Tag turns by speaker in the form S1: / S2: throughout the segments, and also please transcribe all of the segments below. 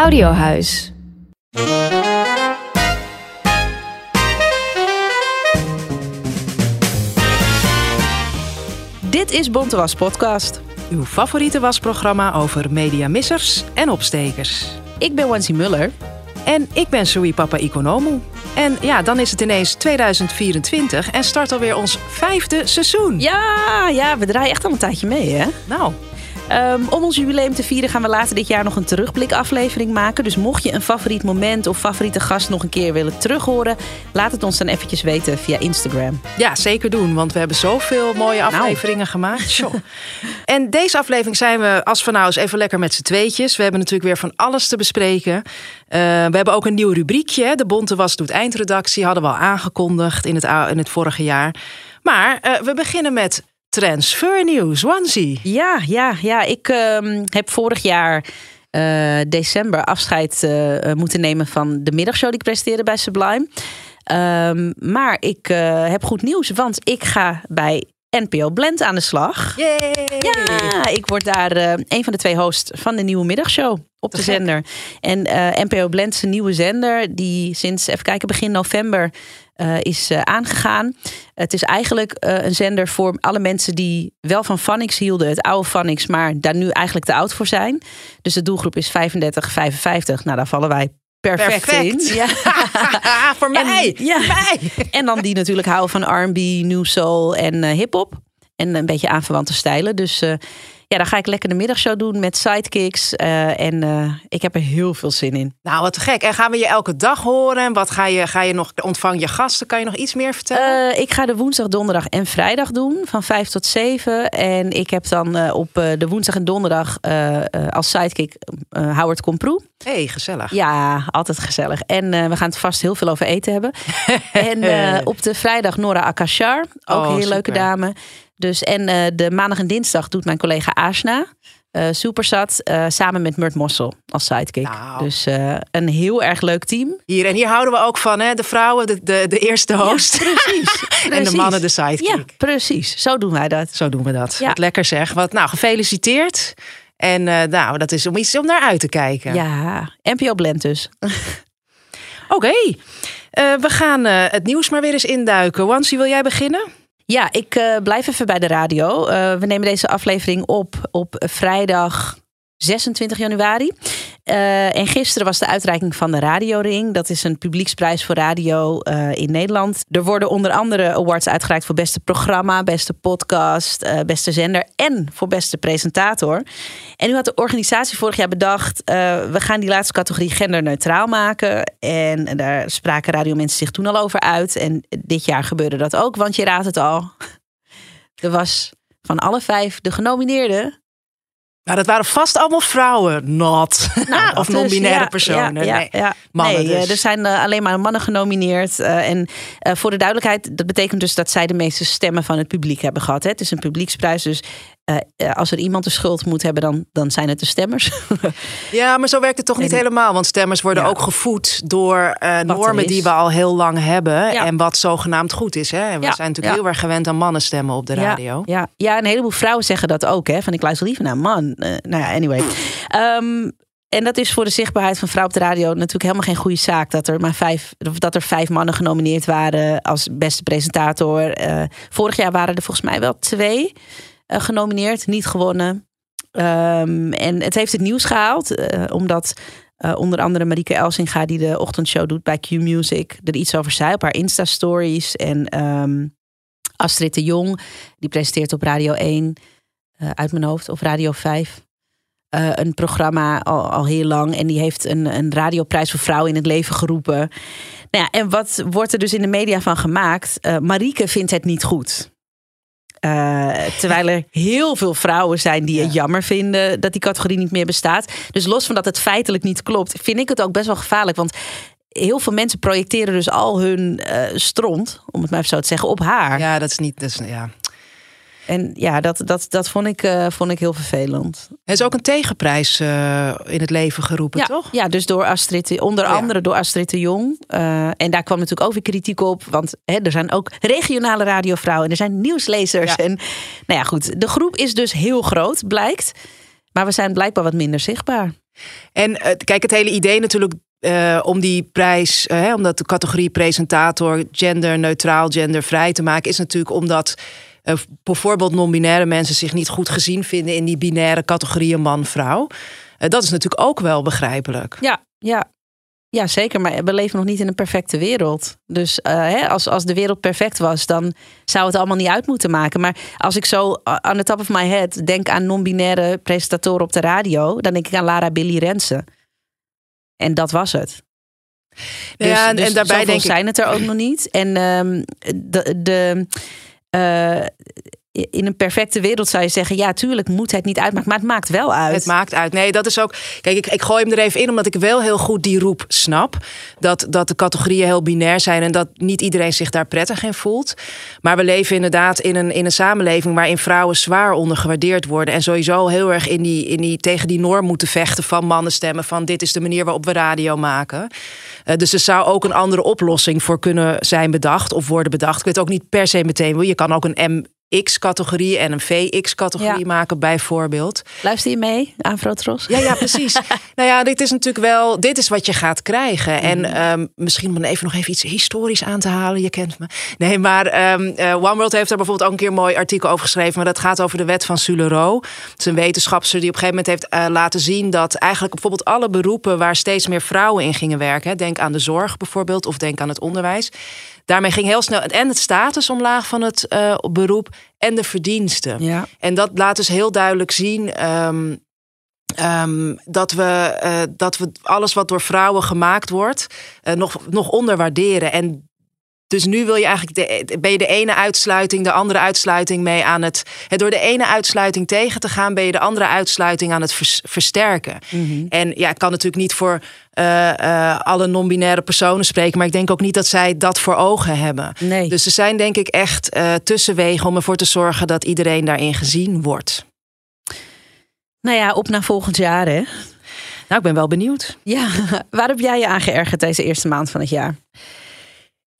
S1: Audiohuis.
S2: Dit is Bonte Was Podcast.
S3: Uw favoriete wasprogramma over mediamissers en opstekers.
S2: Ik ben Wansi Muller.
S3: En ik ben Sui Papa Economu. En ja, dan is het ineens 2024 en start alweer ons vijfde seizoen.
S2: Ja, ja, we draaien echt al een tijdje mee, hè?
S3: Nou,
S2: Um, om ons jubileum te vieren gaan we later dit jaar nog een terugblikaflevering maken. Dus mocht je een favoriet moment of favoriete gast nog een keer willen terughoren, laat het ons dan eventjes weten via Instagram.
S3: ja, zeker doen, want we hebben zoveel mooie afleveringen gemaakt. En deze aflevering zijn we als van nou eens even lekker met z'n tweetjes. We hebben natuurlijk weer van alles te bespreken. Uh, we hebben ook een nieuw rubriekje. De Bonte Was doet eindredactie. Hadden we al aangekondigd in het, in het vorige jaar. Maar uh, we beginnen met transfernieuws. Wansie.
S2: Ja, ja, ja. Ik ehm, heb vorig jaar eh, december afscheid eh, moeten nemen van de middagshow die ik presenteerde bij Sublime. Ehm, maar ik eh, heb goed nieuws, want ik ga bij NPO Blend aan de slag.
S3: Yay!
S2: Ja, ik word daar eh, een van de twee hosts van de nieuwe middagshow op de zender. En eh, NPO Blend is een nieuwe zender die sinds, even kijken, begin november eh, is eh, aangegaan. Het is eigenlijk eh, een zender voor alle mensen die wel van Phonics hielden, het oude Phonics, maar daar nu eigenlijk te oud voor zijn. Dus de doelgroep is 35, 55. Nou, daar vallen wij perfect,
S3: Perfect.
S2: in. Ja.
S3: Voor mij.
S2: En, ja.
S3: Mij.
S2: En dan die natuurlijk houden van R&B, New Soul en eh hip-hop. En een beetje aanverwante stijlen. Dus ja, dan ga ik lekker de middagshow doen met sidekicks. eh, en eh, ik heb er heel veel zin in.
S3: Nou, wat gek. En gaan we je elke dag horen? En wat ga je, ga je nog ontvang je gasten? Kan je nog iets meer vertellen?
S2: Eh, ik ga de woensdag, donderdag en vrijdag doen. Van 5 tot 7. En ik heb dan op de woensdag en donderdag als sidekick Howard Komproe.
S3: hey, gezellig.
S2: Ja, altijd gezellig. En we gaan het vast heel veel over eten hebben. en op de vrijdag Nora Akashar. Ook
S3: Oh,
S2: een hele leuke dame. Dus, en eh, de maandag en dinsdag doet mijn collega Ashna. eh Supersat, eh, samen met Murt Mossel als sidekick.
S3: Nou.
S2: Dus een heel erg leuk team.
S3: Hier, en hier houden we ook van, hè? De vrouwen, de, de, de eerste host.
S2: precies,
S3: en de mannen de sidekick.
S2: Ja, precies. Zo doen wij dat.
S3: Zo doen we dat.
S2: Ja.
S3: Wat lekker zeg. Wat, nou, gefeliciteerd. En nou, dat is om iets om naar uit te kijken.
S2: Ja, NPO Blend dus.
S3: Oké. We gaan het nieuws maar weer eens induiken. Wansie, wil jij beginnen?
S2: Ja, ik eh, blijf even bij de radio. Eh, we nemen deze aflevering op op vrijdag 26 januari. Eh, en gisteren was de uitreiking van de Radioring. Dat is een publieksprijs voor radio eh, in Nederland. Er worden onder andere awards uitgereikt voor beste programma, beste podcast, eh, beste zender en voor beste presentator. En nu had de organisatie vorig jaar bedacht: we gaan die laatste categorie genderneutraal maken. En daar spraken radiomensen zich toen al over uit. En dit jaar gebeurde dat ook, want je raadt het al. Er was van alle vijf de genomineerden
S3: Nou, dat waren vast allemaal vrouwen. Not.
S2: Nou,
S3: of
S2: dus,
S3: non-binaire
S2: ja,
S3: personen.
S2: Ja,
S3: nee. mannen
S2: nee, eh,
S3: dus.
S2: er zijn eh, alleen maar mannen genomineerd. eh, en voor de duidelijkheid, dat betekent dus dat zij de meeste stemmen van het publiek hebben gehad. Hè. Het is een publieksprijs, dus eh, eh, als er iemand de schuld moet hebben, dan, dan zijn het de stemmers.
S3: Ja, maar zo werkt het toch niet
S2: En-
S3: helemaal. Want stemmers worden
S2: Ja.
S3: ook gevoed door eh, normen die we al heel lang hebben.
S2: Ja.
S3: En wat zogenaamd goed is. Hè? En we
S2: Ja,
S3: zijn natuurlijk heel erg gewend aan mannenstemmen op de radio.
S2: Ja, ja, een heleboel vrouwen zeggen dat ook. Hè, van ik luister liever naar man. Nou ja, anyway. Ehm, en dat is voor de zichtbaarheid van vrouw op de radio natuurlijk helemaal geen goede zaak. Dat er maar vijf, dat er vijf mannen genomineerd waren als beste presentator. Vorig jaar waren er volgens mij wel twee genomineerd, niet gewonnen. Ehm, en het heeft het nieuws gehaald, eh, omdat eh, onder andere Marieke Elsinga, die de ochtendshow doet bij Q Music, er iets over zei op haar Insta-stories. En ehm, Astrid de Jong, die presenteert op Radio 1 eh, uit mijn hoofd, of Radio 5. eh, een programma al, heel lang. En die heeft een, een radioprijs voor vrouwen in het leven geroepen. Nou ja, en wat wordt er dus in de media van gemaakt? Eh Marieke vindt het niet goed. Terwijl er heel veel vrouwen zijn die het jammer vinden dat die categorie niet meer bestaat. Dus los van dat het feitelijk niet klopt, vind ik het ook best wel gevaarlijk. Want heel veel mensen projecteren dus al hun stront, om het maar even zo te zeggen, op haar.
S3: Ja, dat is niet. Is, ja.
S2: En ja, dat, dat, dat vond, ik, uh, vond ik heel vervelend.
S3: Er is ook een tegenprijs uh, in het leven geroepen,
S2: ja,
S3: toch?
S2: Ja, dus door Astrid, onder oh, andere door Astrid de Jong. Uh, en daar kwam natuurlijk ook weer kritiek op. Want hè, er zijn ook regionale radiovrouwen en er zijn nieuwslezers. Ja. En nou ja, goed. De groep is dus heel groot, blijkt. Maar we zijn blijkbaar wat minder zichtbaar.
S3: En kijk, het hele idee natuurlijk uh, om die prijs, uh, om dat de categorie presentator genderneutraal, gendervrij te maken, is natuurlijk omdat uh, bijvoorbeeld non-binaire mensen zich niet goed gezien vinden in die binaire categorieën man-vrouw. dat is natuurlijk ook wel begrijpelijk.
S2: Ja, ja. Ja, zeker. Maar we leven nog niet in een perfecte wereld. Dus hè, als, als de wereld perfect was, dan zou het allemaal niet uit moeten maken. Maar als ik zo aan de top of my head denk aan non-binaire presentatoren op de radio, dan denk ik aan Lara Billy Rensen. En dat was het. Dus, ja, en, dus en daarbij denk ik... zijn het er ook nog niet. En um, de, de uh, in een perfecte wereld zou je zeggen, ja, tuurlijk moet het niet uitmaken, maar het maakt wel uit.
S3: Het maakt uit. Nee, dat is ook. Kijk, ik, ik gooi hem er even in, omdat ik wel heel goed die roep snap. Dat, dat de categorieën heel binair zijn en dat niet iedereen zich daar prettig in voelt. Maar we leven inderdaad in een, in een samenleving waarin vrouwen zwaar ondergewaardeerd worden. En sowieso heel erg in die, in die, tegen die norm moeten vechten van mannenstemmen. Van dit is de manier waarop we radio maken. Uh, dus er zou ook een andere oplossing voor kunnen zijn bedacht of worden bedacht. Ik weet ook niet per se meteen. Je kan ook een M X-categorie en een VX-categorie maken, bijvoorbeeld.
S2: Luister je mee aan Frotros?
S3: Ja, ja, precies. nou ja, dit is natuurlijk wel, dit is wat je gaat krijgen. En um, misschien om even nog even iets historisch aan te halen. Je kent me. Nee, maar um, uh, One World heeft daar bijvoorbeeld ook een keer een mooi artikel over geschreven. Maar dat gaat over de wet van Sulero. Het is een wetenschapster die op een gegeven moment heeft uh, laten zien dat eigenlijk bijvoorbeeld alle beroepen waar steeds meer vrouwen in gingen werken. Denk aan de zorg bijvoorbeeld, of denk aan het onderwijs daarmee ging heel snel en het status omlaag van het uh, beroep en de verdiensten. Ja. En dat laat dus heel duidelijk zien. Um, um, dat, we, uh, dat we alles wat door vrouwen gemaakt wordt, uh, nog, nog onderwaarderen. En dus nu wil je eigenlijk de, ben je de ene uitsluiting, de andere uitsluiting mee aan het. door de ene uitsluiting tegen te gaan, ben je de andere uitsluiting aan het versterken. Mm-hmm. En ja, ik kan natuurlijk niet voor uh, uh, alle non-binaire personen spreken, maar ik denk ook niet dat zij dat voor ogen hebben.
S2: Nee.
S3: Dus ze zijn denk ik echt uh, tussenwegen om ervoor te zorgen dat iedereen daarin gezien wordt.
S2: Nou ja, op naar volgend jaar hè.
S3: Nou, ik ben wel benieuwd.
S2: Ja, waar heb jij je aan geërgerd deze eerste maand van het jaar?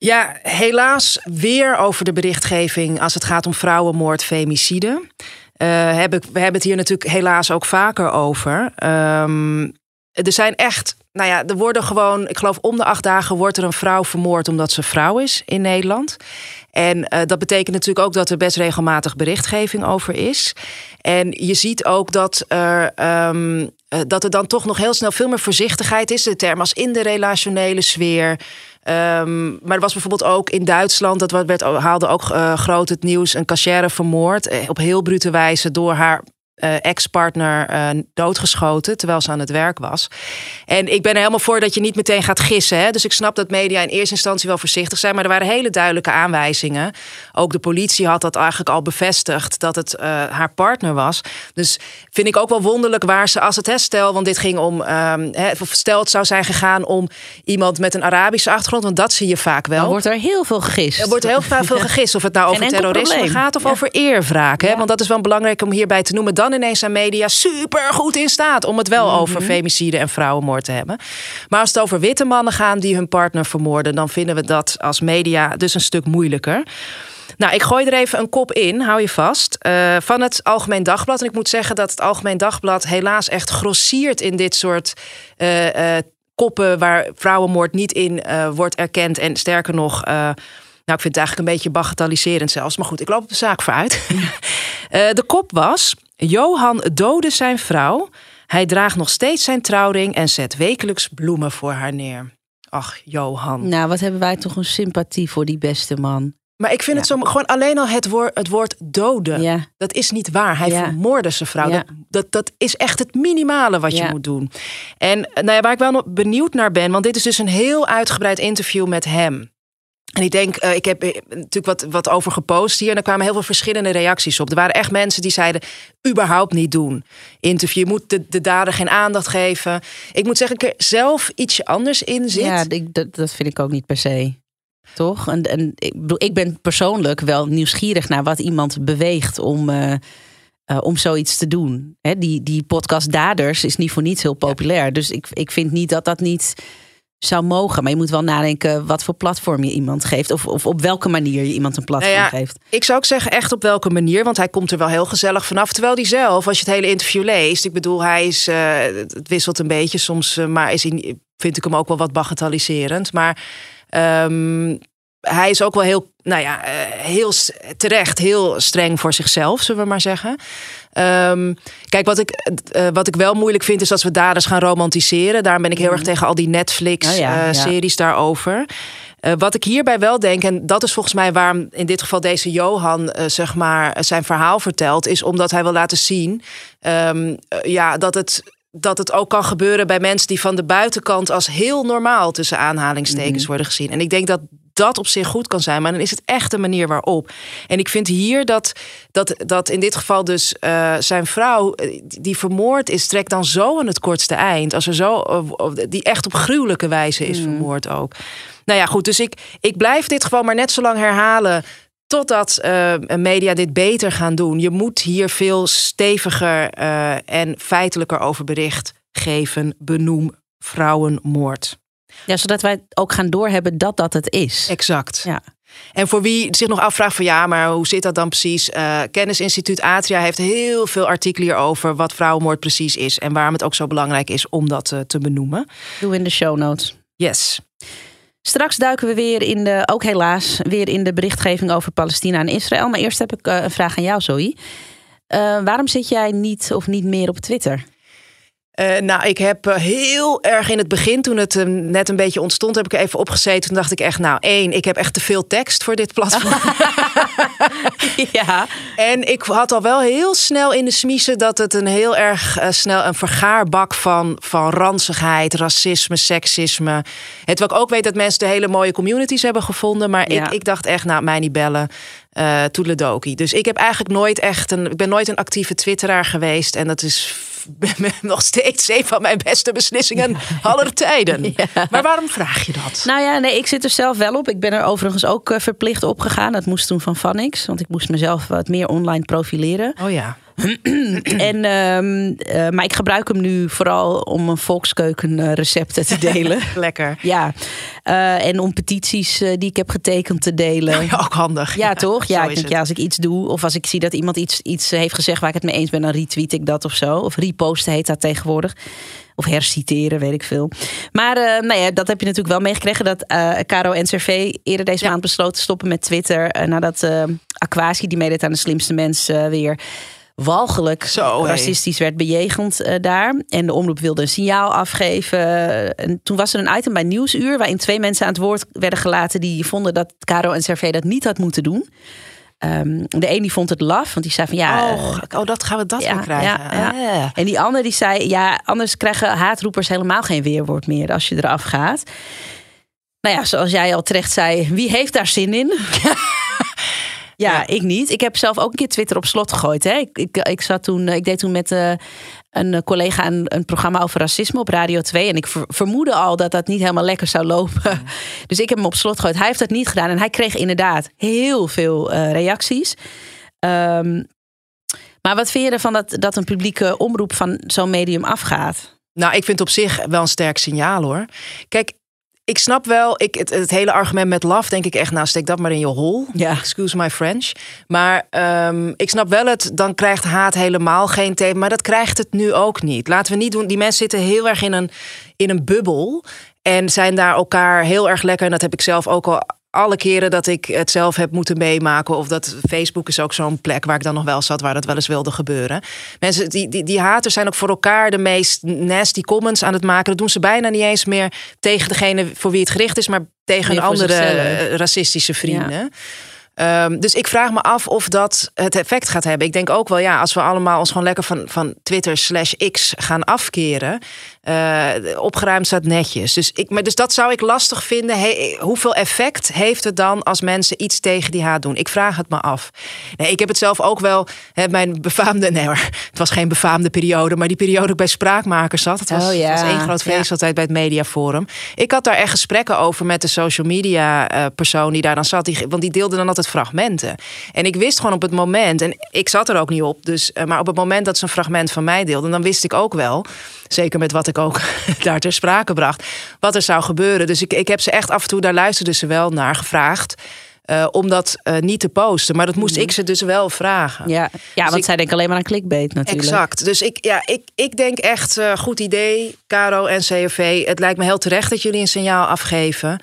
S3: Ja, helaas weer over de berichtgeving als het gaat om vrouwenmoord, femicide. Uh, heb ik, we hebben het hier natuurlijk helaas ook vaker over. Um, er zijn echt, nou ja, er worden gewoon, ik geloof om de acht dagen wordt er een vrouw vermoord omdat ze vrouw is in Nederland. En uh, dat betekent natuurlijk ook dat er best regelmatig berichtgeving over is. En je ziet ook dat er, um, dat er dan toch nog heel snel veel meer voorzichtigheid is. De term als in de relationele sfeer. Um, maar er was bijvoorbeeld ook in Duitsland, dat werd, haalde ook uh, groot het nieuws, een cachère vermoord. Eh, op heel brute wijze door haar uh, ex-partner uh, doodgeschoten terwijl ze aan het werk was. En ik ben er helemaal voor dat je niet meteen gaat gissen. Hè? Dus ik snap dat media in eerste instantie wel voorzichtig zijn, maar er waren hele duidelijke aanwijzingen. Ook de politie had dat eigenlijk al bevestigd dat het uh, haar partner was. Dus vind ik ook wel wonderlijk waar ze, als het hè, stel, want dit ging om, um, hè, stel het zou zijn gegaan om iemand met een Arabische achtergrond, want dat zie je vaak wel. Dan
S2: wordt er heel veel gegist.
S3: Er wordt heel veel gegist, of het nou over terrorisme probleem. gaat of ja. over eerwraak. Hè? Ja. Want dat is wel belangrijk om hierbij te noemen. Dan ineens aan media super goed in staat om het wel mm -hmm. over femicide en vrouwenmoord te hebben. Maar als het over witte mannen gaan die hun partner vermoorden, dan vinden we dat als media dus een stuk moeilijker. Nou, ik gooi er even een kop in, hou je vast, uh, van het Algemeen Dagblad. En ik moet zeggen dat het Algemeen Dagblad helaas echt grossiert in dit soort uh, uh, koppen waar vrouwenmoord niet in wordt erkend. En sterker nog. Nou, ik vind het eigenlijk een beetje bagatelliserend zelfs. Maar goed, ik loop op de zaak vooruit. de kop was: Johan doodde zijn vrouw. Hij draagt nog steeds zijn trouwring en zet wekelijks bloemen voor haar neer. Ach, Johan.
S2: Nou, wat hebben wij toch een sympathie voor die beste man.
S3: Maar ik vind ja. het zo gewoon alleen al het woord, het woord doden. Ja. Dat is niet waar. Hij ja. vermoordde zijn vrouw. Dat, dat, dat, is echt het minimale wat je moet doen. En nou ja, waar ik wel benieuwd naar ben, want dit is dus een heel uitgebreid interview met hem. En ik denk, uh, ik heb natuurlijk wat, wat over gepost hier. En er kwamen heel veel verschillende reacties op. Er waren echt mensen die zeiden: überhaupt niet doen. Interview, je moet de, de dader geen aandacht geven. Ik moet zeggen, ik er zelf ietsje anders in zit.
S2: Ja, dat, dat vind ik ook niet per se. Toch? En, en ik, bedoel, ik ben persoonlijk wel nieuwsgierig naar wat iemand beweegt om. Uh, om zoiets te doen. Die, die podcast Daders is niet voor niets heel populair. Dus ik, ik vind niet dat dat niet zou mogen. Maar je moet wel nadenken wat voor platform je iemand geeft. Of, of op welke manier je iemand een platform nou geeft.
S3: Ik zou ook zeggen echt op welke manier. Want hij komt er wel heel gezellig vanaf. Terwijl hij zelf, als je het hele interview leest. Ik bedoel, hij is, uh, het wisselt een beetje soms. Uh, maar is in, vind ik hem ook wel wat bagatelliserend. Maar um, hij is ook wel heel, nou ja, uh, heel terecht, heel streng voor zichzelf, zullen we maar zeggen. Um, kijk, wat ik, uh, wat ik wel moeilijk vind, is als we daders gaan romantiseren. Daarom ben ik heel erg mhm. tegen al die Netflix-series ja, uh, daarover. Uh, wat ik hierbij wel denk, en dat is volgens mij waarom in dit geval deze Johan uh, zeg maar zijn verhaal vertelt, is omdat hij wil laten zien um, ja, dat het dat het ook kan gebeuren bij mensen die van de buitenkant als heel normaal tussen aanhalingstekens mhm. worden gezien. En ik denk dat dat op zich goed kan zijn, maar dan is het echt de manier waarop. En ik vind hier dat, dat, dat in dit geval dus uh, zijn vrouw, eh, die vermoord is, trekt dan zo aan het kortste eind. Als er zo, die echt op gruwelijke wijze is mhm. vermoord ook. Nou ja, goed, dus ik, ik blijf dit gewoon maar net zo lang herhalen totdat uh, media dit beter gaan doen. Je moet hier veel steviger uh, en feitelijker over bericht geven. Benoem vrouwenmoord.
S2: Ja, zodat wij ook gaan doorhebben dat dat het is.
S3: Exact. Ja. En voor wie zich nog afvraagt van ja, maar hoe zit dat dan precies? Uh, Kennisinstituut Atria heeft heel veel artikelen hierover wat vrouwenmoord precies is en waarom het ook zo belangrijk is om dat uh, te benoemen.
S2: Doe in de show notes.
S3: Yes.
S2: Straks duiken we weer in de, ook helaas, weer in de berichtgeving over Palestina en Israël. Maar eerst heb ik uh, een vraag aan jou, Zoe. waarom zit jij niet of niet meer op Twitter?
S3: Uh, nou, ik heb uh, heel erg in het begin, toen het uh, net een beetje ontstond, heb ik even opgezeten. Toen dacht ik echt, nou, één, ik heb echt te veel tekst voor dit platform.
S2: ja.
S3: En ik had al wel heel snel in de smiezen dat het een heel erg snel een vergaarbak van, van ranzigheid, racisme, seksisme. Het wat ik ook weet dat mensen de hele mooie communities hebben gevonden. Maar ja. ik, ik dacht echt, nou, mij niet bellen. Uh, Toedeledoki. Dus ik heb eigenlijk nooit echt een. Ik ben nooit een actieve twitteraar geweest. En dat is nog steeds een van mijn beste beslissingen aller tijden. Maar waarom vraag je dat?
S2: Nou ja, nee, ik zit er zelf wel op. Ik ben er overigens ook uh, verplicht opgegaan. Dat moest toen van Vanix. Want ik moest mezelf wat meer online profileren.
S3: Oh ja.
S2: en, um, uh, maar ik gebruik hem nu vooral om een volkskeuken recepten te delen.
S3: Lekker.
S2: Ja. Uh, en om petities uh, die ik heb getekend te delen.
S3: Ja, ook handig.
S2: Ja, toch? Ja, ik denk, ja, als ik iets doe of als ik zie dat iemand iets, iets heeft gezegd waar ik het mee eens ben, dan retweet ik dat of zo. Of reposten heet dat tegenwoordig. Of herciteren, weet ik veel. Maar nou ja, dat heb je natuurlijk wel meegekregen. Dat Caro NCRV eerder deze ja. maand besloten te stoppen met Twitter. Nadat Aquasi, die meedeed aan de slimste mensen, weer walgelijk Zo, racistisch werd bejegend uh, daar. En de omroep wilde een signaal afgeven. En toen was er een item bij Nieuwsuur... waarin twee mensen aan het woord werden gelaten... die vonden dat Caro en Servé dat niet had moeten doen. Um, de een die vond het laf, want die zei van ja.
S3: Oh, oh dat gaan we dat ja, krijgen.
S2: Ja, ja. Ah. En die andere die zei ja, anders krijgen haatroepers helemaal geen weerwoord meer als je eraf gaat. Nou ja, zoals jij al terecht zei, wie heeft daar zin in? Ja, ik niet. Ik heb zelf ook een keer Twitter op slot gegooid. Hè. Ik, ik, ik, zat toen, ik deed toen met uh, een collega een, een, programma over racisme op Radio 2. En ik ver, vermoedde al dat dat niet helemaal lekker zou lopen. Dus ik heb hem op slot gegooid. Hij heeft dat niet gedaan. En hij kreeg inderdaad heel veel uh, reacties. Um, maar wat vind je ervan dat, dat een publieke omroep van zo'n medium afgaat?
S3: Nou, ik vind op zich wel een sterk signaal hoor. Kijk, ik snap wel, ik, het, het, hele argument met love, denk ik echt, nou steek dat maar in je hol.
S2: Ja.
S3: Excuse my French. Maar um, ik snap wel het, dan krijgt haat helemaal geen thema. Maar dat krijgt het nu ook niet. Laten we niet doen. Die mensen zitten heel erg in een, in een bubbel. En zijn daar elkaar heel erg lekker. En dat heb ik zelf ook al alle keren dat ik het zelf heb moeten meemaken. Of dat Facebook is ook zo'n plek waar ik dan nog wel zat, waar dat wel eens wilde gebeuren. Mensen, die, die, die haters zijn ook voor elkaar de meest nasty comments aan het maken. Dat doen ze bijna niet eens meer tegen degene voor wie het gericht is, maar tegen een andere racistische vrienden. Ehm, dus ik vraag me af of dat het effect gaat hebben. Ik denk ook wel, ja, als we allemaal ons gewoon lekker van, van Twitter slash X gaan afkeren. Uh, opgeruimd staat netjes. Dus, ik, maar dus dat zou ik lastig vinden. hoeveel effect heeft het dan als mensen iets tegen die haat doen? Ik vraag het me af. Nee, ik heb het zelf ook wel. Hè, mijn befaamde, nee hoor, het was geen befaamde periode, maar die periode bij spraakmakers zat. Het was, oh, ja. was één groot feest altijd bij het Mediaforum. Ik had daar echt gesprekken over met de social media uh, persoon die daar dan zat. Die, want die deelde dan altijd fragmenten. En ik wist gewoon op het moment, en ik zat er ook niet op, dus, uh, maar op het moment dat ze een fragment van mij deelden, dan wist ik ook wel, zeker met wat ik ook daar ter sprake bracht, wat er zou gebeuren. Dus ik, ik heb ze echt af en toe, daar luisterden ze wel naar gevraagd. Uh, om dat uh, niet te posten. Maar dat moest mhm. ik ze dus wel vragen.
S2: Ja, ja dus want zij denken alleen maar aan clickbait natuurlijk.
S3: Exact. Dus ik, ja, ik, ik denk echt, uh, goed idee, Caro en CFV. Het lijkt me heel terecht dat jullie een signaal afgeven.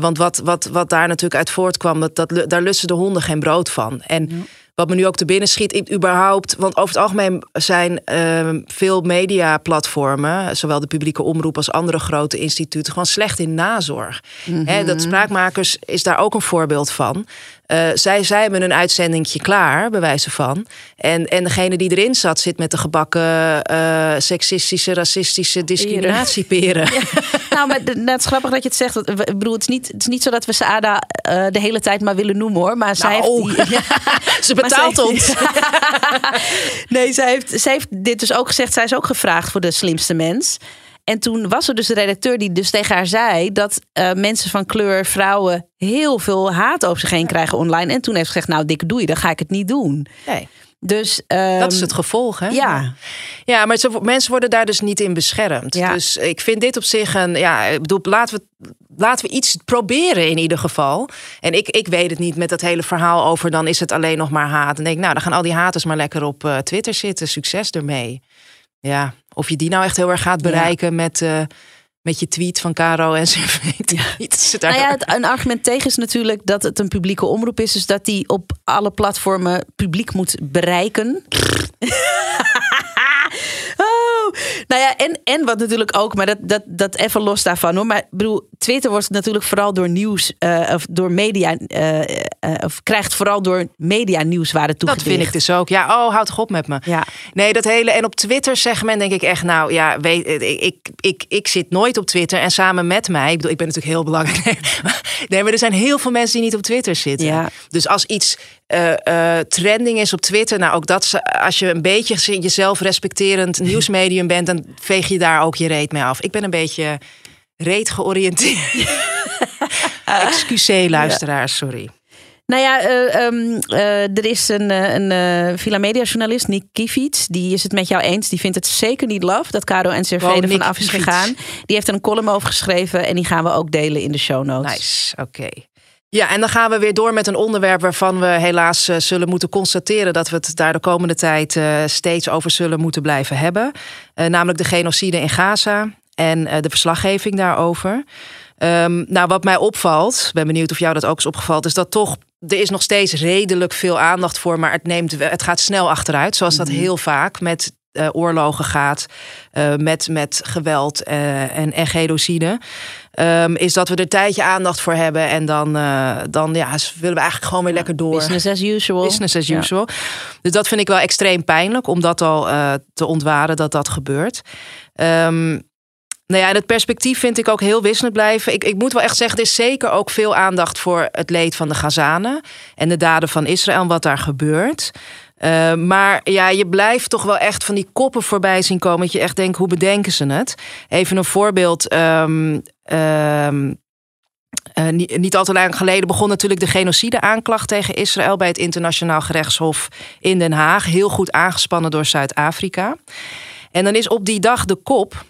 S3: want wat, wat, wat daar natuurlijk uit voortkwam, dat, dat, daar lussen de honden geen brood van. En... Wat me nu ook te binnen schiet, überhaupt. Want over het algemeen zijn uh, veel mediaplatformen, zowel de publieke omroep als andere grote instituten, gewoon slecht in nazorg. Mm dat Spraakmakers is daar ook een voorbeeld van. Uh, zij, zij hebben een uitzendingje klaar, bij wijze van. En, en degene die erin zat, zit met de gebakken uh, seksistische, racistische discriminatieperen. Ja.
S2: nou, maar het is grappig dat je het zegt. Ik bedoel, het is niet, het is niet zo dat we Saada uh, de hele tijd maar willen noemen hoor. Maar zij
S3: nou,
S2: heeft
S3: die, Ze betaalt ons.
S2: nee, zij heeft, zij heeft dit dus ook gezegd. Zij is ook gevraagd voor de slimste mens. En toen was er dus een redacteur die dus tegen haar zei dat uh, mensen van kleur, vrouwen, heel veel haat over zich heen krijgen online. En toen heeft ze gezegd: Nou, dikke doei, dan ga ik het niet doen.
S3: Nee.
S2: Dus,
S3: um, dat is het gevolg, hè?
S2: Ja.
S3: Ja, maar mensen worden daar dus niet in beschermd. Ja. Dus ik vind dit op zich een... Ja, ik bedoel, laten we, laten we iets proberen in ieder geval. En ik, ik weet het niet met dat hele verhaal over... dan is het alleen nog maar haat. En denk nou, dan gaan al die haters maar lekker op uh, Twitter zitten. Succes ermee. Ja, of je die nou echt heel erg gaat bereiken met, uh, met je tweet van Caro en zo. Ja.
S2: Nou ja, het, een argument tegen is natuurlijk dat het een publieke omroep is. Dus dat die op alle platformen publiek moet bereiken. Nou ja, en, en wat natuurlijk ook, maar dat, dat, dat even los daarvan hoor. Maar bedoel, Twitter wordt natuurlijk vooral door nieuws uh, of door media, uh, uh, of krijgt vooral door media nieuwswaarde toegedicht.
S3: Dat vind ik dus ook. Ja, oh, houd toch op met me.
S2: Ja.
S3: Nee, dat hele. En op Twitter segment denk ik echt, nou ja, weet, ik, ik, ik zit nooit op Twitter en samen met mij, ik bedoel, ik ben natuurlijk heel belangrijk. Nee, maar er zijn heel veel mensen die niet op Twitter zitten.
S2: Ja.
S3: Dus als iets uh, trending is op Twitter. Nou, ook dat als je een beetje jezelf respecterend nieuwsmedium bent, dan veeg je daar ook je reet mee af. Ik ben een beetje reet georiënteerd. Excuseer, luisteraars, sorry.
S2: Nou ja, uh, um, uh, er is een, een uh, Villa Media journalist, Nick Kiefiets. Die is het met jou eens. Die vindt het zeker niet love dat Caro en CRV wow, ervan af is gegaan. Die heeft er een column over geschreven en die gaan we ook delen in de show notes.
S3: Nice, oké. Ja, en dan gaan we weer door met een onderwerp waarvan we helaas uh, zullen moeten constateren dat we het daar de komende tijd uh, steeds over zullen moeten blijven hebben. Uh, namelijk de genocide in Gaza en de verslaggeving daarover. Um, nou, wat mij opvalt, ben benieuwd of jou dat ook is opgevallen, is dat toch er is nog steeds redelijk veel aandacht voor, maar het, neemt, het gaat snel achteruit, zoals dat mhm. heel vaak met uh, oorlogen gaat, uh, met, met geweld uh, en, en genocide. Um, is dat we er een tijdje aandacht voor hebben. En dan, dan ja, willen we eigenlijk gewoon weer lekker door.
S2: Business as usual.
S3: Business as usual. Dus dat vind ik wel extreem pijnlijk om dat al te ontwaren dat dat gebeurt. Um, nou ja, het perspectief vind ik ook heel wisselend blijven. Ik, ik moet wel echt zeggen, er is zeker ook veel aandacht voor het leed van de Gazanen. En de daden van Israël en wat daar gebeurt. Uh, maar ja, je blijft toch wel echt van die koppen voorbij zien komen. Dat je echt denkt, hoe bedenken ze het? Even een voorbeeld. Um, um, uh, niet, niet al te lang geleden begon natuurlijk de genocide-aanklacht tegen Israël bij het Internationaal Gerechtshof in Den Haag. Heel goed aangespannen door Zuid-Afrika. En dan is op die dag de kop.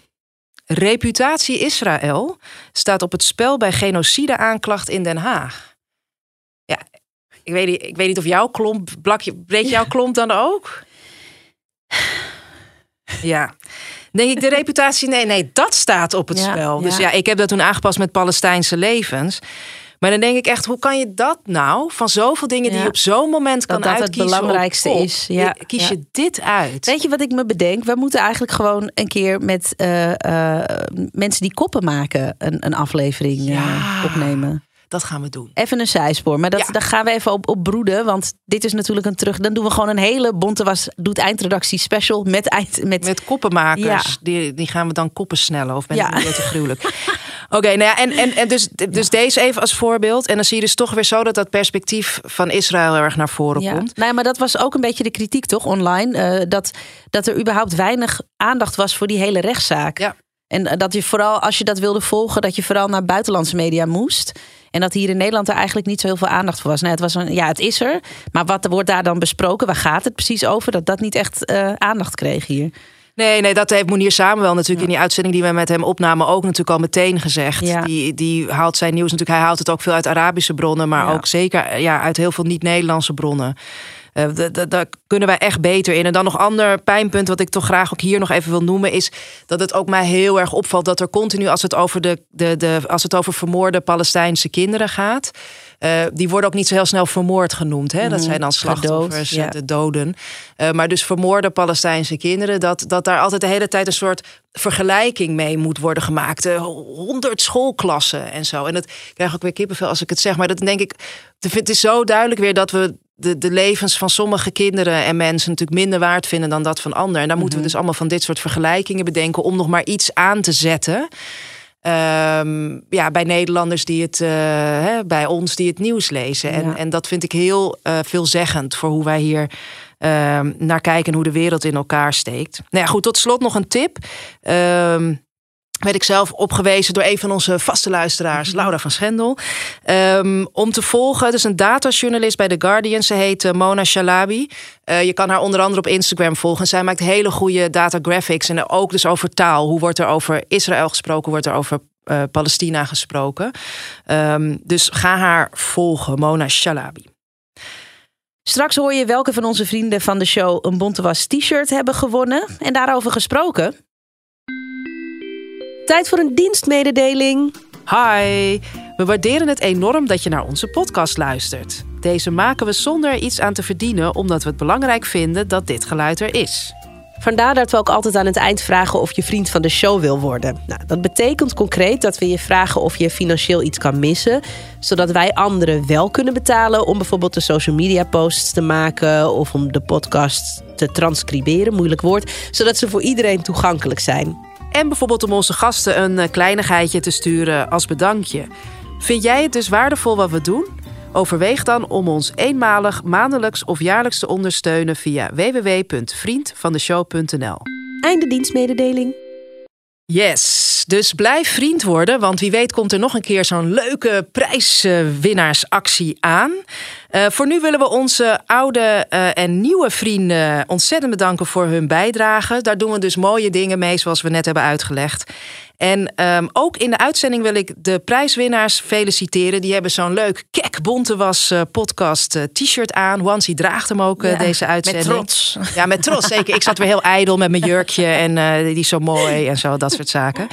S3: Reputatie Israël staat op het spel bij genocide-aanklacht in Den Haag. Ik weet, niet, ik weet niet of jouw klomp, blakje, breekt jouw klomp dan ook? Ja. Denk ik, de reputatie, nee, nee, dat staat op het spel. Dus ja, ik heb dat toen aangepast met Palestijnse levens. Maar dan denk ik echt, hoe kan je dat nou van zoveel dingen die je op zo'n moment kan dat uitkiezen?
S2: Dat het belangrijkste is. Ja.
S3: Kies je dit uit?
S2: Weet je wat ik me bedenk? We moeten eigenlijk gewoon een keer met uh, uh, mensen die koppen maken een, een aflevering uh, opnemen.
S3: Dat gaan we doen.
S2: Even een zijspoor, maar dat, daar gaan we even op, op broeden. Want dit is natuurlijk een terug. Dan doen we gewoon een hele bonte was doet eindredactie special met eind
S3: met, met koppenmakers. Die, die gaan we dan koppen snellen. Of ben ja. ik te gruwelijk? Oké, nou ja, en, en, en dus, dus deze even als voorbeeld. En dan zie je dus toch weer zo dat dat perspectief van Israël erg naar voren
S2: ja.
S3: komt.
S2: Nee, maar dat was ook een beetje de kritiek toch online. Uh, dat, dat er überhaupt weinig aandacht was voor die hele rechtszaak.
S3: Ja.
S2: En dat je vooral, als je dat wilde volgen, dat je vooral naar buitenlandse media moest. En dat hier in Nederland er eigenlijk niet zo heel veel aandacht voor was. Nou, het was een, ja, het is er. Maar wat wordt daar dan besproken? Waar gaat het precies over? Dat dat niet echt uh, aandacht kreeg hier.
S3: Nee, nee, dat heeft Monier Samuel natuurlijk in die uitzending die we met hem opnamen ook natuurlijk al meteen gezegd. Ja. Die, die haalt zijn nieuws natuurlijk, hij haalt het ook veel uit Arabische bronnen, maar ja. ook zeker ja, uit heel veel niet-Nederlandse bronnen. Uh, daar kunnen wij echt beter in. En dan nog ander pijnpunt, wat ik toch graag ook hier nog even wil noemen, is dat het ook mij heel erg opvalt dat er continu, als het over, de, de, de, als het over vermoorde Palestijnse kinderen gaat, uh, die worden ook niet zo heel snel vermoord genoemd. Hè? Dat mhm. zijn dan slachtoffers, Gedood, ja. de doden. Uh, maar dus vermoorde Palestijnse kinderen, dat, dat daar altijd de hele tijd een soort vergelijking mee moet worden gemaakt. Honderd schoolklassen en zo. En dat krijg ik weer kippenvel als ik het zeg. Maar dat denk ik, het is zo duidelijk weer dat we de, de levens van sommige kinderen en mensen natuurlijk minder waard vinden dan dat van anderen. En daar moeten we mhm. dus allemaal van dit soort vergelijkingen bedenken om nog maar iets aan te zetten. Um, ja, bij Nederlanders die het, uh, hè, bij ons die het nieuws lezen. En, en dat vind ik heel uh, veelzeggend voor hoe wij hier uh, naar kijken en hoe de wereld in elkaar steekt. Nou ja, goed, tot slot nog een tip. Um, werd ik zelf opgewezen door een van onze vaste luisteraars, mhm. Laura van Schendel. Um, om te volgen. Dus een datajournalist bij The Guardian. Ze heet uh, Mona Shalabi. Uh, je kan haar onder andere op Instagram volgen. Zij maakt hele goede data graphics. En ook dus over taal. Hoe wordt er over Israël gesproken? Wordt er over uh, Palestina gesproken? Um, dus ga haar volgen, Mona Shalabi.
S2: Straks hoor je welke van onze vrienden van de show een Bontewas t-shirt hebben gewonnen. En daarover gesproken. Tijd voor een dienstmededeling.
S3: Hi, we waarderen het enorm dat je naar onze podcast luistert. Deze maken we zonder er iets aan te verdienen, omdat we het belangrijk vinden dat dit geluid er is.
S2: Vandaar dat we ook altijd aan het eind vragen of je vriend van de show wil worden. Nou, dat betekent concreet dat we je vragen of je financieel iets kan missen, zodat wij anderen wel kunnen betalen om bijvoorbeeld de social media posts te maken of om de podcast te transcriberen, moeilijk woord, zodat ze voor iedereen toegankelijk zijn.
S3: En bijvoorbeeld om onze gasten een eh, kleinigheidje te sturen als bedankje. Vind jij het dus waardevol wat we doen? Overweeg dan om ons eenmalig, maandelijks of jaarlijks te ondersteunen via www.vriendvandeshow.nl.
S2: Einde dienstmededeling.
S3: Yes, dus blijf vriend worden, want wie weet komt er nog een keer zo'n leuke prijswinnaarsactie aan. Uh, voor nu willen we onze oude uh, en nieuwe vrienden ontzettend bedanken voor hun bijdrage. Daar doen we dus mooie dingen mee, zoals we net hebben uitgelegd. En um, ook in de uitzending wil ik de prijswinnaars feliciteren. Die hebben zo'n leuk kek bonte was uh, podcast uh, t-shirt aan. Wansi draagt hem ook uh, ja, deze uitzending.
S2: Met trots.
S3: Ja, met trots zeker. Ik zat weer heel ijdel met mijn jurkje en die is zo mooi en zo, dat soort zaken.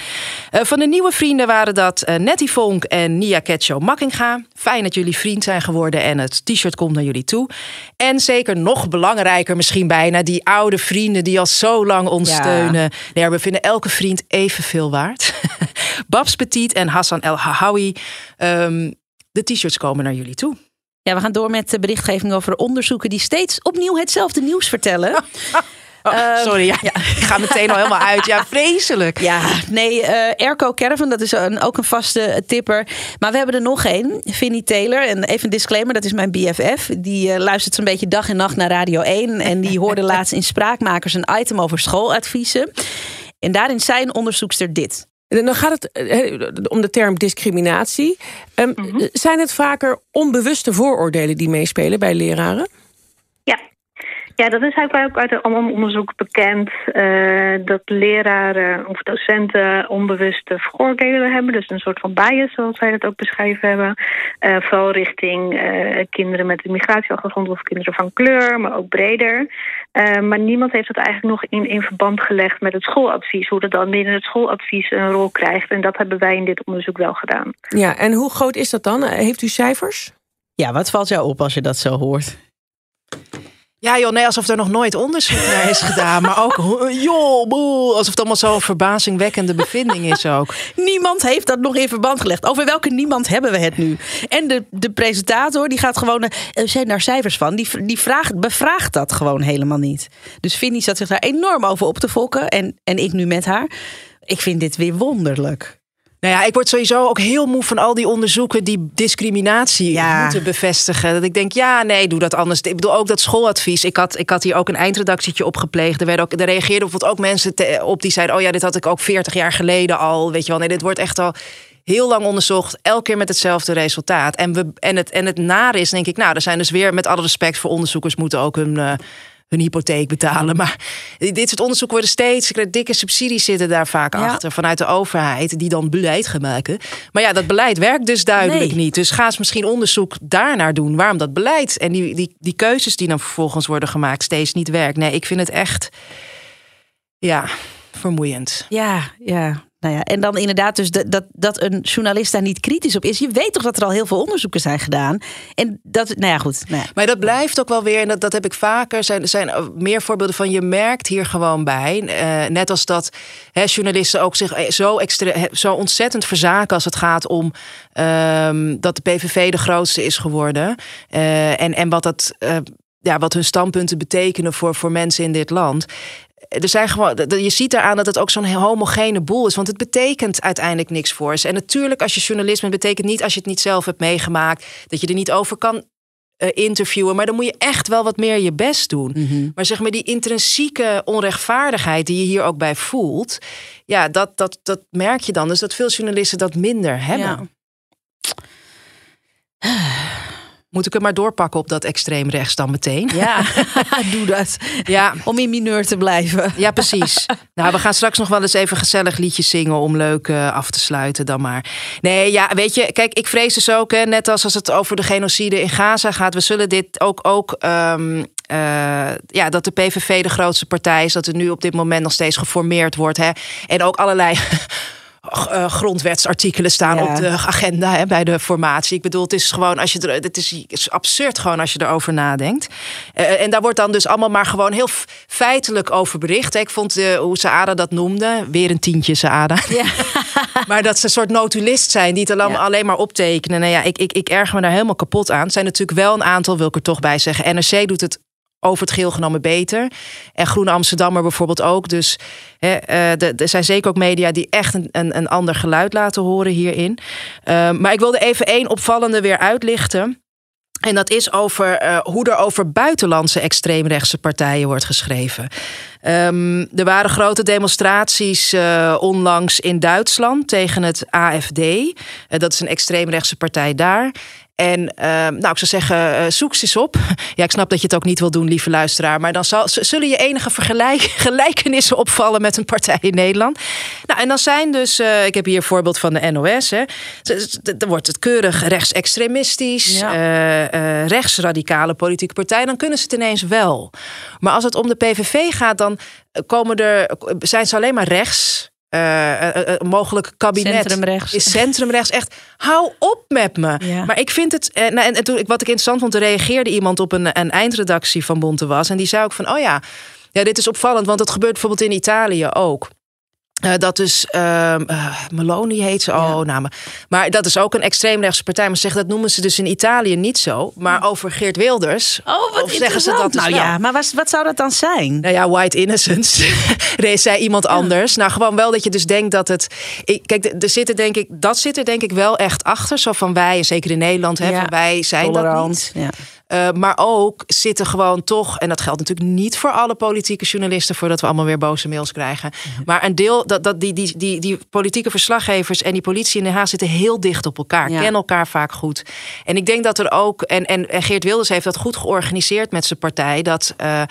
S3: van de nieuwe vrienden waren dat Nettie Vonk en Nia Ketcho Makkinga. Fijn dat jullie vriend zijn geworden en het t-shirt komt naar jullie toe. En zeker nog belangrijker misschien bijna, die oude vrienden die al zo lang ons ja. steunen. Nee, we vinden elke vriend evenveel waard. Babs Petit en Hassan El Hahawi. Um, de t-shirts komen naar jullie toe.
S2: Ja, we gaan door met de berichtgeving over onderzoeken die steeds opnieuw hetzelfde nieuws vertellen.
S3: Oh, sorry, ja, ja, ik ga meteen al helemaal uit. Ja, vreselijk.
S2: Ja, nee, uh, Erco Caravan, dat is een, ook een vaste tipper. Maar we hebben er nog één, Vinnie Taylor. En even een disclaimer, dat is mijn BFF. Die uh, luistert zo'n beetje dag en nacht naar Radio 1. En die hoorde laatst in Spraakmakers een item over schooladviezen. En daarin zei een onderzoekster dit.
S1: Dan gaat het eh, om de term discriminatie. Um, mm -hmm. Zijn het vaker onbewuste vooroordelen die meespelen bij leraren?
S4: Ja, dat is eigenlijk ook uit een onderzoek bekend uh, dat leraren of docenten onbewuste vooroordelen hebben. Dus een soort van bias, zoals zij dat ook beschreven hebben. Uh, vooral richting uh, kinderen met een migratieachtergrond of kinderen van kleur, maar ook breder. maar niemand heeft dat eigenlijk nog in, in verband gelegd met het schooladvies. Hoe dat dan binnen het schooladvies een rol krijgt. En dat hebben wij in dit onderzoek wel gedaan.
S1: Ja, en hoe groot is dat dan? Heeft u cijfers?
S2: Ja, wat valt jou op als je dat zo hoort?
S3: Ja, joh, nee, alsof er nog nooit onderzoek naar is gedaan. Maar ook, joh, boe, alsof het allemaal zo'n verbazingwekkende bevinding is ook.
S2: Niemand heeft dat nog in verband gelegd. Over welke niemand hebben we het nu? En de, de presentator, die gaat gewoon, er zijn daar cijfers van, die, die vraagt, bevraagt dat gewoon helemaal niet. Dus Vinnie zat zich daar enorm over op te fokken. En, en ik nu met haar. Ik vind dit weer wonderlijk.
S3: Nou ja, ik word sowieso ook heel moe van al die onderzoeken die discriminatie moeten bevestigen. Dat ik denk, ja, nee, doe dat anders. Ik bedoel ook dat schooladvies. Ik had, ik had hier ook een eindredactietje op gepleegd. Er, werden ook, er reageerden bijvoorbeeld ook mensen op die zeiden: Oh ja, dit had ik ook 40 jaar geleden al. Weet je wel, nee, dit wordt echt al heel lang onderzocht, elke keer met hetzelfde resultaat. En, we, en, het, en het nare is, denk ik, nou, er zijn dus weer met alle respect voor onderzoekers, moeten ook hun, uh, hun hypotheek betalen. Maar dit soort onderzoeken worden steeds, dikke subsidies zitten daar vaak achter vanuit de overheid, die dan beleid gaan maken. Maar ja, dat beleid werkt dus duidelijk niet. Dus ga eens misschien onderzoek daarnaar doen, waarom dat beleid en die, die, die keuzes die dan vervolgens worden gemaakt steeds niet werkt. Nee, ik vind het echt, ja, vermoeiend.
S2: Ja, ja. Nou ja, en dan inderdaad dus dat, dat een journalist daar niet kritisch op is. Je weet toch dat er al heel veel onderzoeken zijn gedaan. En dat, nou ja, goed. Nou.
S3: Maar dat blijft ook wel weer, en dat, dat heb ik vaker, zijn, zijn meer voorbeelden van. Je merkt hier gewoon bij, uh, net als dat hè, journalisten ook zich eh, zo, extra, zo ontzettend verzaken als het gaat om um, dat de PVV de grootste is geworden. Uh, en, en wat dat. Ja, wat hun standpunten betekenen voor, voor mensen in dit land er zijn gewoon, je ziet eraan dat het ook zo'n homogene boel is. Want het betekent uiteindelijk niks voor ze. En natuurlijk, als je journalist bent, betekent niet als je het niet zelf hebt meegemaakt, dat je er niet over kan uh, interviewen. Maar dan moet je echt wel wat meer je best doen.
S2: Mhm.
S3: Maar zeg maar, die intrinsieke onrechtvaardigheid die je hier ook bij voelt, ja, dat, dat, dat merk je dan. Dus dat veel journalisten dat minder hebben.
S2: Ja.
S3: Moet ik het maar doorpakken op dat extreem rechts dan meteen?
S2: Ja, doe dat.
S3: Ja.
S2: Om in mineur te blijven.
S3: Ja, precies. nou, we gaan straks nog wel eens even gezellig liedjes zingen om leuk uh, af te sluiten dan maar. Nee, ja, weet je, kijk, ik vrees dus ook, hè, net als als het over de genocide in Gaza gaat, we zullen dit ook, ook um, uh, ja, dat de PVV de grootste partij is, dat er nu op dit moment nog steeds geformeerd wordt. Hè, en ook allerlei grondwetsartikelen staan ja. op de agenda hè, bij de formatie. Ik bedoel, het is gewoon als je er, het is, het is absurd gewoon als je erover nadenkt. Uh, en daar wordt dan dus allemaal maar gewoon heel feitelijk over bericht. Ik vond uh, hoe Saada dat noemde, weer een tientje Saada.
S2: Ja.
S3: maar dat ze een soort notulist zijn die het ja. alleen maar optekenen. Nou ja, ik, ik, ik erg me daar helemaal kapot aan. Het zijn natuurlijk wel een aantal, wil ik er toch bij zeggen. NRC doet het over het geheel genomen beter. En Groene Amsterdammer bijvoorbeeld ook. Dus hè, uh, er zijn zeker ook media die echt een, een, een ander geluid laten horen hierin. Uh, maar ik wilde even één opvallende weer uitlichten. En dat is over uh, hoe er over buitenlandse extreemrechtse partijen wordt geschreven. Um, er waren grote demonstraties uh, onlangs in Duitsland tegen het AFD. Dat is een extreemrechtse partij daar. En uh, nou, ik zou zeggen, uh, zoek ze eens op. Ja, ik snap dat je het ook niet wil doen, lieve luisteraar. Maar dan zal, zullen je enige vergelijk, gelijkenissen opvallen met een partij in Nederland. Nou, en dan zijn dus, uh, ik heb hier een voorbeeld van de NOS. Hè. Dan wordt het keurig rechtsextremistisch, ja. rechtsradicale politieke partij. Dan kunnen ze het ineens wel. Maar als het om de PVV gaat, dan komen er, zijn ze alleen maar rechts. Uh, uh, mogelijk kabinet
S2: centrumrechts.
S3: is centrumrechts. Echt, hou op met me.
S2: Ja.
S3: Maar ik vind het. Uh, nou, en, en toen, wat ik interessant vond, er reageerde iemand op een, een eindredactie van Bonte was. En die zei ook van: Oh ja, ja, dit is opvallend, want dat gebeurt bijvoorbeeld in Italië ook. Uh, dat is uh, uh, Meloni heet ze. Oh, ja. namen. Maar dat is ook een extreemrechtse partij. Maar zeg dat noemen ze dus in Italië niet zo. Maar over Geert Wilders.
S2: Oh, wat
S3: of zeggen ze dat dus
S2: Nou
S3: wel.
S2: ja, maar wat, wat zou dat dan zijn?
S3: Nou ja, white innocence. zei iemand ja. anders. Nou, gewoon wel dat je dus denkt dat het. Ik, kijk, er zitten denk ik. Dat zit er denk ik wel echt achter. Zo van wij, zeker in Nederland, hè, van wij zijn
S2: Tolerant.
S3: dat niet.
S2: Ja.
S3: Uh, maar ook zitten gewoon toch, en dat geldt natuurlijk niet voor alle politieke journalisten, voordat we allemaal weer boze mails krijgen. Mm-hmm. Maar een deel, dat, dat die, die, die, die politieke verslaggevers en die politie in Den Haag zitten heel dicht op elkaar, ja. kennen elkaar vaak goed. En ik denk dat er ook, en, en, en Geert Wilders heeft dat goed georganiseerd met zijn partij, dat. Uh,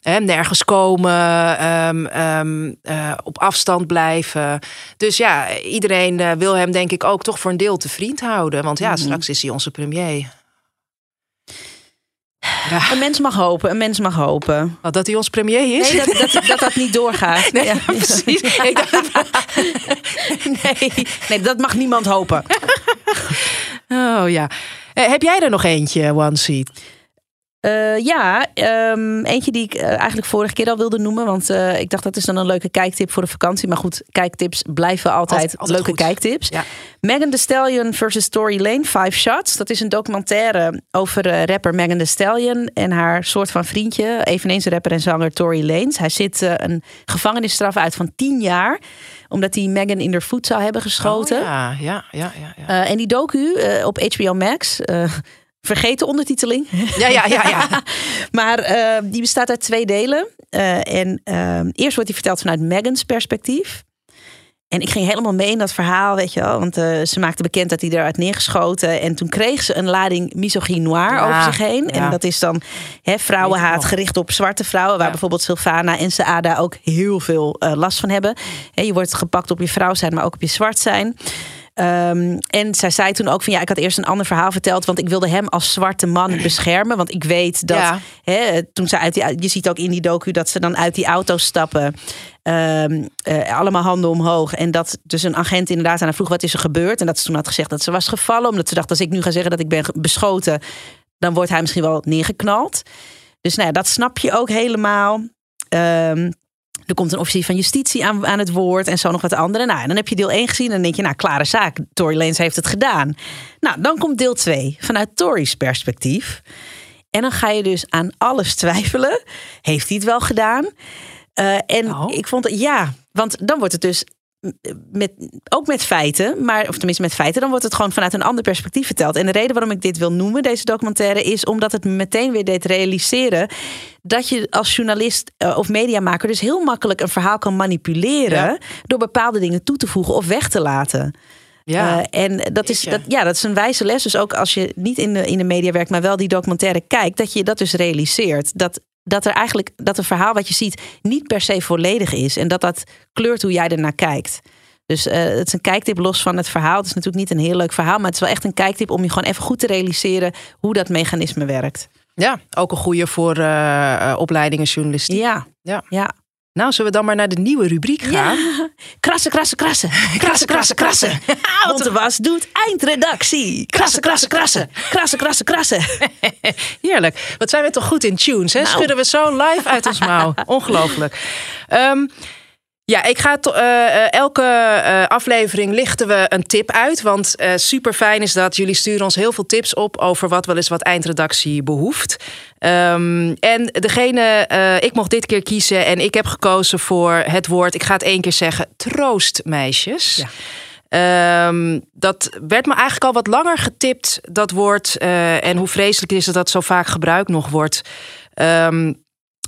S3: He, nergens komen, um, um, uh, op afstand blijven. Dus ja, iedereen uh, wil hem denk ik ook toch voor een deel te vriend houden. Want ja, mm-hmm. straks is hij onze premier.
S2: Ja. Een mens mag hopen, een mens mag hopen.
S3: Wat, dat hij ons premier is?
S2: Nee, dat dat, dat, dat niet doorgaat.
S3: Nee, ja. precies.
S2: nee, nee, dat mag niemand hopen.
S3: Oh ja. Uh, heb jij er nog eentje, One Seat?
S2: Uh, ja, um, eentje die ik uh, eigenlijk vorige keer al wilde noemen. Want uh, ik dacht dat is dan een leuke kijktip voor de vakantie. Maar goed, kijktips blijven altijd, altijd, altijd leuke goed. kijktips. Ja. Megan Thee Stallion versus Tory Lane, Five Shots. Dat is een documentaire over rapper Megan Thee Stallion en haar soort van vriendje. Eveneens rapper en zanger Tory Lanez. Hij zit een gevangenisstraf uit van 10 jaar omdat hij Megan in haar voet zou hebben geschoten.
S3: Oh, ja, ja, ja. ja,
S2: ja. en die docu op HBO Max vergeten ondertiteling.
S3: Ja, ja, ja. ja.
S2: maar uh, die bestaat uit twee delen. Uh, en uh, eerst wordt die verteld vanuit Megans perspectief. En ik ging helemaal mee in dat verhaal, weet je wel. Want ze maakte bekend dat hij eruit neergeschoten. En toen kreeg ze een lading misogyne noir ja, over zich heen. Ja. En dat is dan hè, vrouwenhaat gericht op zwarte vrouwen. Waar ja. bijvoorbeeld Sylvana en Saada ook heel veel last van hebben. He, je wordt gepakt op je vrouw zijn, maar ook op je zwart zijn. Um, en zij zei toen ook van ja, ik had eerst een ander verhaal verteld, want ik wilde hem als zwarte man beschermen. Want ik weet dat ja. hè, toen ze uit die, je ziet ook in die docu dat ze dan uit die auto stappen. Um, uh, allemaal handen omhoog. En dat dus een agent inderdaad aan haar vroeg wat is er gebeurd. En dat ze toen had gezegd dat ze was gevallen. Omdat ze dacht, als ik nu ga zeggen dat ik ben beschoten, dan wordt hij misschien wel neergeknald. Dus nou ja, dat snap je ook helemaal. Um, er komt een officier van justitie aan, aan het woord en zo nog wat andere. Nou, dan heb je deel 1 gezien en dan denk je, nou, klare zaak. Tory Lanez heeft het gedaan. Nou, dan komt deel 2 vanuit Tory's perspectief. En dan ga je dus aan alles twijfelen. Heeft hij het wel gedaan? Uh, en oh. ik vond het, ja, want dan wordt het dus met, ook met feiten, maar, of tenminste met feiten, dan wordt het gewoon vanuit een ander perspectief verteld. En de reden waarom ik dit wil noemen, deze documentaire, is omdat het me meteen weer deed realiseren dat je als journalist uh, of mediamaker dus heel makkelijk een verhaal kan manipuleren ja. door bepaalde dingen toe te voegen of weg te laten. Ja, uh, en dat is, dat, ja, dat is een wijze les. Dus ook als je niet in de, in de media werkt, maar wel die documentaire kijkt, dat je dat dus realiseert. Dat dat er eigenlijk dat het verhaal wat je ziet niet per se volledig is. En dat dat kleurt hoe jij ernaar kijkt. Dus uh, het is een kijktip los van het verhaal. Het is natuurlijk niet een heel leuk verhaal, maar het is wel echt een kijktip om je gewoon even goed te realiseren hoe dat mechanisme werkt.
S3: Ja, ook een goede voor uh, opleidingen journalistiek.
S2: Ja, ja. ja.
S3: Nou, zullen we dan maar naar de nieuwe rubriek gaan?
S2: Ja. Krassen, krassen, krassen. Krassen, krassen, krassen. Want de was doet eindredactie. Krassen, krassen, krassen. Krassen, krassen, krassen.
S3: Heerlijk. Wat zijn we toch goed in tunes, hè? Nou. Schudden we zo live uit ons mouw. Ongelooflijk. Um, ja, ik ga uh, elke uh, aflevering lichten we een tip uit. Want uh, super fijn is dat jullie sturen ons heel veel tips op over wat wel eens wat eindredactie behoeft. Um, en degene, ik mocht dit keer kiezen en ik heb gekozen voor het woord, ik ga het één keer zeggen, troostmeisjes. Ja. Um, dat werd me eigenlijk al wat langer getipt, dat woord. en hoe vreselijk is het dat zo vaak gebruikt nog wordt. Um,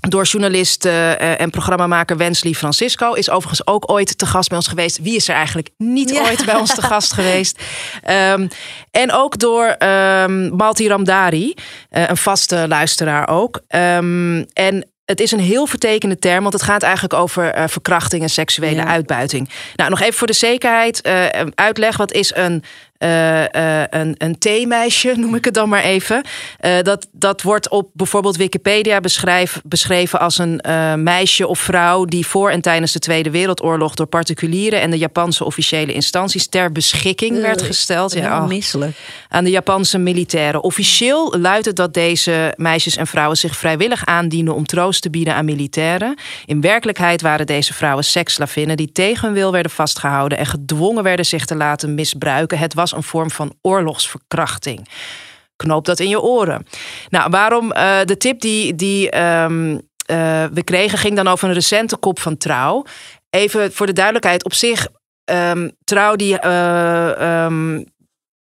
S3: door journalist uh, en programmamaker Wensley Francisco. Is overigens ook ooit te gast bij ons geweest. Wie is er eigenlijk niet ooit bij ons te gast geweest? Um, en ook door um, Malti Ramdari, uh, een vaste luisteraar ook. Um, en het is een heel vertekende term, want het gaat eigenlijk over uh, verkrachting en seksuele ja. uitbuiting. Nou, nog even voor de zekerheid, uh, uitleg wat is een uh, uh, een, een theemeisje, noem ik het dan maar even. Uh, dat, dat wordt op bijvoorbeeld Wikipedia beschrijf, beschreven als een meisje of vrouw die voor en tijdens de Tweede Wereldoorlog door particulieren en de Japanse officiële instanties ter beschikking werd gesteld.
S2: Ja, oh, misselijk.
S3: Aan de Japanse militairen. Officieel luidt het dat deze meisjes en vrouwen zich vrijwillig aandienen om troost te bieden aan militairen. In werkelijkheid waren deze vrouwen seksslavinnen die tegen hun wil werden vastgehouden en gedwongen werden zich te laten misbruiken. Het was was een vorm van oorlogsverkrachting. Knoop dat in je oren. Nou, waarom uh, de tip die, die um, uh, we kregen ging dan over een recente kop van Trouw. Even voor de duidelijkheid, op zich, um, Trouw die uh,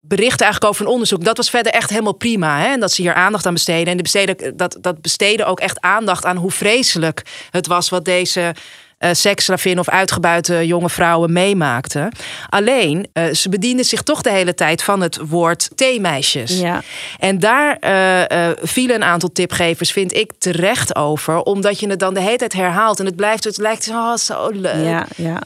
S3: eigenlijk over een onderzoek. Dat was verder echt helemaal prima. Hè? En dat ze hier aandacht aan besteden. En de besteden, dat, dat besteden ook echt aandacht aan hoe vreselijk het was wat deze uh, of uitgebuite jonge vrouwen meemaakten. Alleen, uh, ze bedienden zich toch de hele tijd van het woord theemeisjes. Ja. En daar uh, vielen een aantal tipgevers, vind ik, terecht over. Omdat je het dan de hele tijd herhaalt. En het blijft, het lijkt oh, zo leuk.
S2: Ja, ja.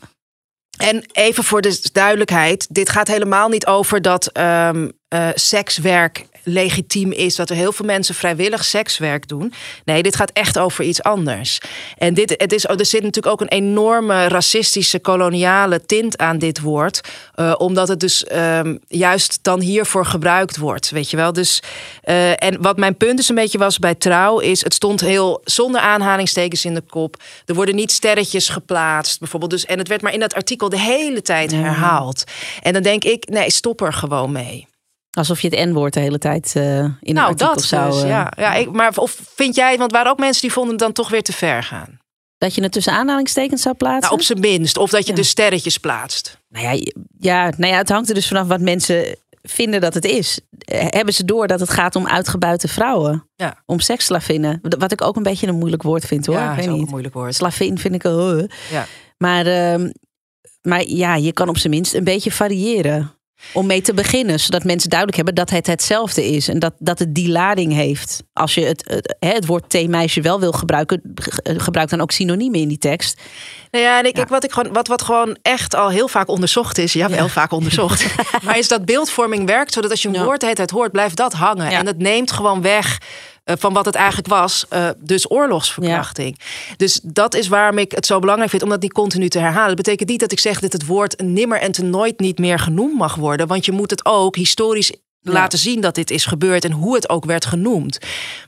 S3: En even voor de duidelijkheid, dit gaat helemaal niet over dat um, sekswerk legitiem is. Dat er heel veel mensen vrijwillig sekswerk doen. Nee, dit gaat echt over iets anders. En dit, het is, er zit natuurlijk ook een enorme racistische, koloniale tint aan dit woord. Uh, omdat het dus um, juist dan hiervoor gebruikt wordt. Weet je wel? Dus, uh, en wat mijn punt dus een beetje was bij trouw, is het stond heel zonder aanhalingstekens in de kop. Er worden niet sterretjes geplaatst, bijvoorbeeld. Dus, en het werd maar in dat artikel de hele tijd herhaald. En dan denk ik, nee, stop er gewoon mee.
S2: Alsof je het N-woord de hele tijd uh, in nou, artikel dat zou...
S3: Dus, ja, ja ik, maar of vind jij, want waren ook mensen die vonden het dan toch weer te ver gaan?
S2: Dat je het tussen aanhalingstekens zou plaatsen?
S3: Nou, op zijn minst. Of dat je dus sterretjes plaatst.
S2: Nou ja, ja, nou ja, het hangt er dus vanaf wat mensen vinden dat het is. Hebben ze door dat het gaat om uitgebuite vrouwen? Ja. Om seksslavinnen. Wat ik ook een beetje een moeilijk woord vind hoor.
S3: Ja,
S2: ik weet
S3: is
S2: niet.
S3: een moeilijk woord.
S2: Slavin vind ik... Uh. Ja. Maar, uh, maar ja, je kan op zijn minst een beetje variëren. Om mee te beginnen, zodat mensen duidelijk hebben dat het hetzelfde is. En dat, dat het die lading heeft. Als je het, het, het woord theemeisje wel wil gebruiken, gebruik dan ook synoniemen in die tekst.
S3: Nou ja, en ik, wat, ik gewoon, wat, wat gewoon echt al heel vaak onderzocht is, ja, wel vaak onderzocht, maar is dat beeldvorming werkt zodat als je een woord het hoort, blijft dat hangen. En dat neemt gewoon weg eh, van wat het eigenlijk was, uh, dus oorlogsverkrachting. Dus dat is waarom ik het zo belangrijk vind om dat niet continu te herhalen. Dat betekent niet dat ik zeg dat het woord nimmer en te nooit niet meer genoemd mag worden, want je moet het ook historisch laten zien dat dit is gebeurd en hoe het ook werd genoemd.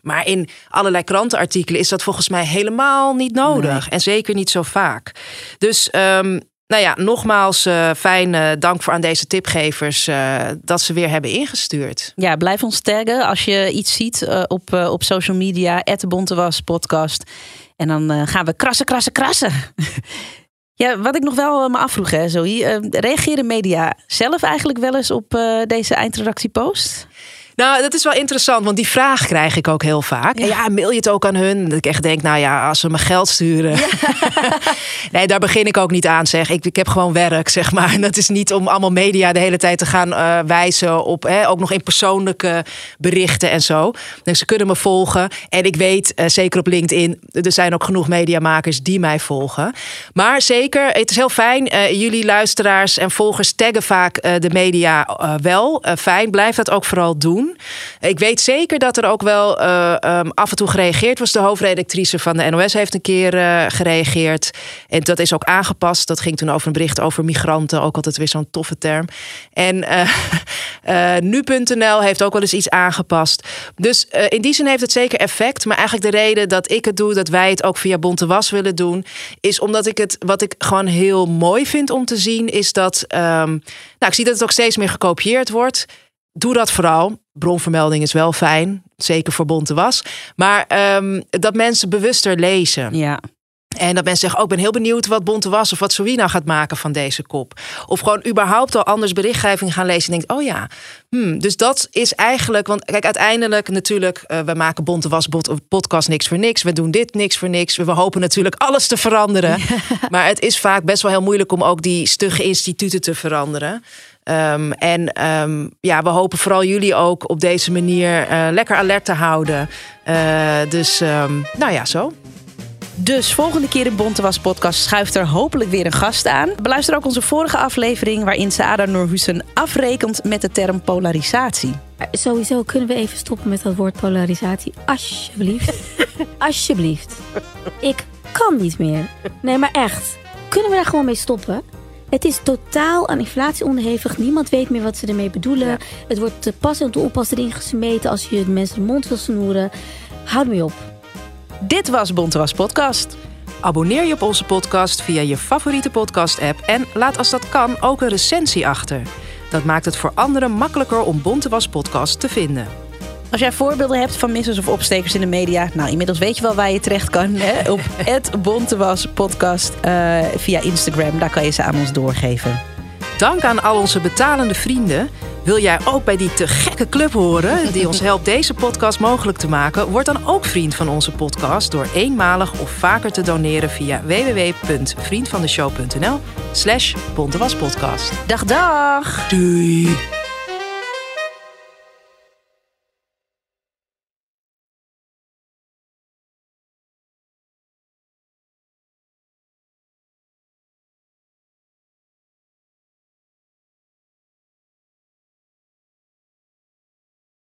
S3: Maar in allerlei krantenartikelen is dat volgens mij helemaal niet nodig. En zeker niet zo vaak. Dus um, nou ja, nogmaals uh, fijn uh, dank voor aan deze tipgevers uh, dat ze weer hebben ingestuurd.
S2: Ja, blijf ons taggen als je iets ziet op, op social media. Bontewas podcast. En dan gaan we krassen, krassen, krassen. ja, wat ik nog wel me afvroeg, hè, Zoe. reageren media zelf eigenlijk wel eens op deze eindredactiepost?
S3: Nou, dat is wel interessant, want die vraag krijg ik ook heel vaak. Ja, ja mail je het ook aan hun? Dat ik echt denk, nou ja, als ze me geld sturen. nee, daar begin ik ook niet aan, zeg. Ik, ik heb gewoon werk, zeg maar. En dat is niet om allemaal media de hele tijd te gaan uh, wijzen op, hè, ook nog in persoonlijke berichten en zo. Dus ze kunnen me volgen. En ik weet, uh, zeker op LinkedIn, er zijn ook genoeg mediamakers die mij volgen. Maar zeker, het is heel fijn. Uh, jullie luisteraars en volgers taggen vaak de media wel. fijn, blijf dat ook vooral doen. Ik weet zeker dat er ook wel uh, um, af en toe gereageerd was. De hoofdredactrice van de NOS heeft een keer uh, gereageerd. En dat is ook aangepast. Dat ging toen over een bericht over migranten. Ook altijd weer zo'n toffe term. En uh, nu.nl heeft ook wel eens iets aangepast. Dus in die zin heeft het zeker effect. Maar eigenlijk de reden dat ik het doe, dat wij het ook via Bonte Was willen doen, is omdat ik het, wat ik gewoon heel mooi vind om te zien, is dat. Um, nou, ik zie dat het ook steeds meer gekopieerd wordt doe dat vooral. Bronvermelding is wel fijn, zeker voor bonte was. Maar um, dat mensen bewuster lezen.
S2: Ja.
S3: En dat mensen zeggen, ook oh, ben heel benieuwd wat Bonte was of wat Sorina gaat maken van deze kop. Of gewoon überhaupt al anders berichtgeving gaan lezen en denkt, oh ja. Hmm, dus dat is eigenlijk, want kijk, uiteindelijk natuurlijk, uh, we maken Bonte was podcast niks voor niks. We doen dit niks voor niks. We hopen natuurlijk alles te veranderen. Maar het is vaak best wel heel moeilijk om ook die stugge instituten te veranderen. Um, en um, ja, we hopen vooral jullie ook op deze manier uh, lekker alert te houden. Uh, dus um, nou ja, zo.
S2: Dus volgende keer in Bontewas podcast schuift er hopelijk weer een gast aan. Beluister ook onze vorige aflevering waarin Saada Norhusen afrekent met de term polarisatie.
S5: Sowieso kunnen we even stoppen met dat woord polarisatie. Alsjeblieft. Alsjeblieft. Ik kan niet meer. Nee, maar echt. Kunnen we daar gewoon mee stoppen? Het is totaal aan inflatie onderhevig. Niemand weet meer wat ze ermee bedoelen. Het wordt te pas en te onpas erin gesmeten als je de mensen de mond wil snoeren. Houd me op.
S2: Dit was Bontewas Podcast.
S3: Abonneer je op onze podcast via je favoriete podcast-app en laat als dat kan ook een recensie achter. Dat maakt het voor anderen makkelijker om Bontewas Podcast te vinden.
S2: Als jij voorbeelden hebt van missers of opstekers in de media, nou inmiddels weet je wel waar je terecht kan. Hè? Op het Bontewas podcast uh, via Instagram. Daar kan je ze aan ons doorgeven.
S3: Dank aan al onze betalende vrienden. Wil jij ook bij die te gekke club horen die ons helpt deze podcast mogelijk te maken? Word dan ook vriend van onze podcast door eenmalig of vaker te doneren via www.vriendvandeshow.nl slash.
S2: Dag dag!
S3: Doei!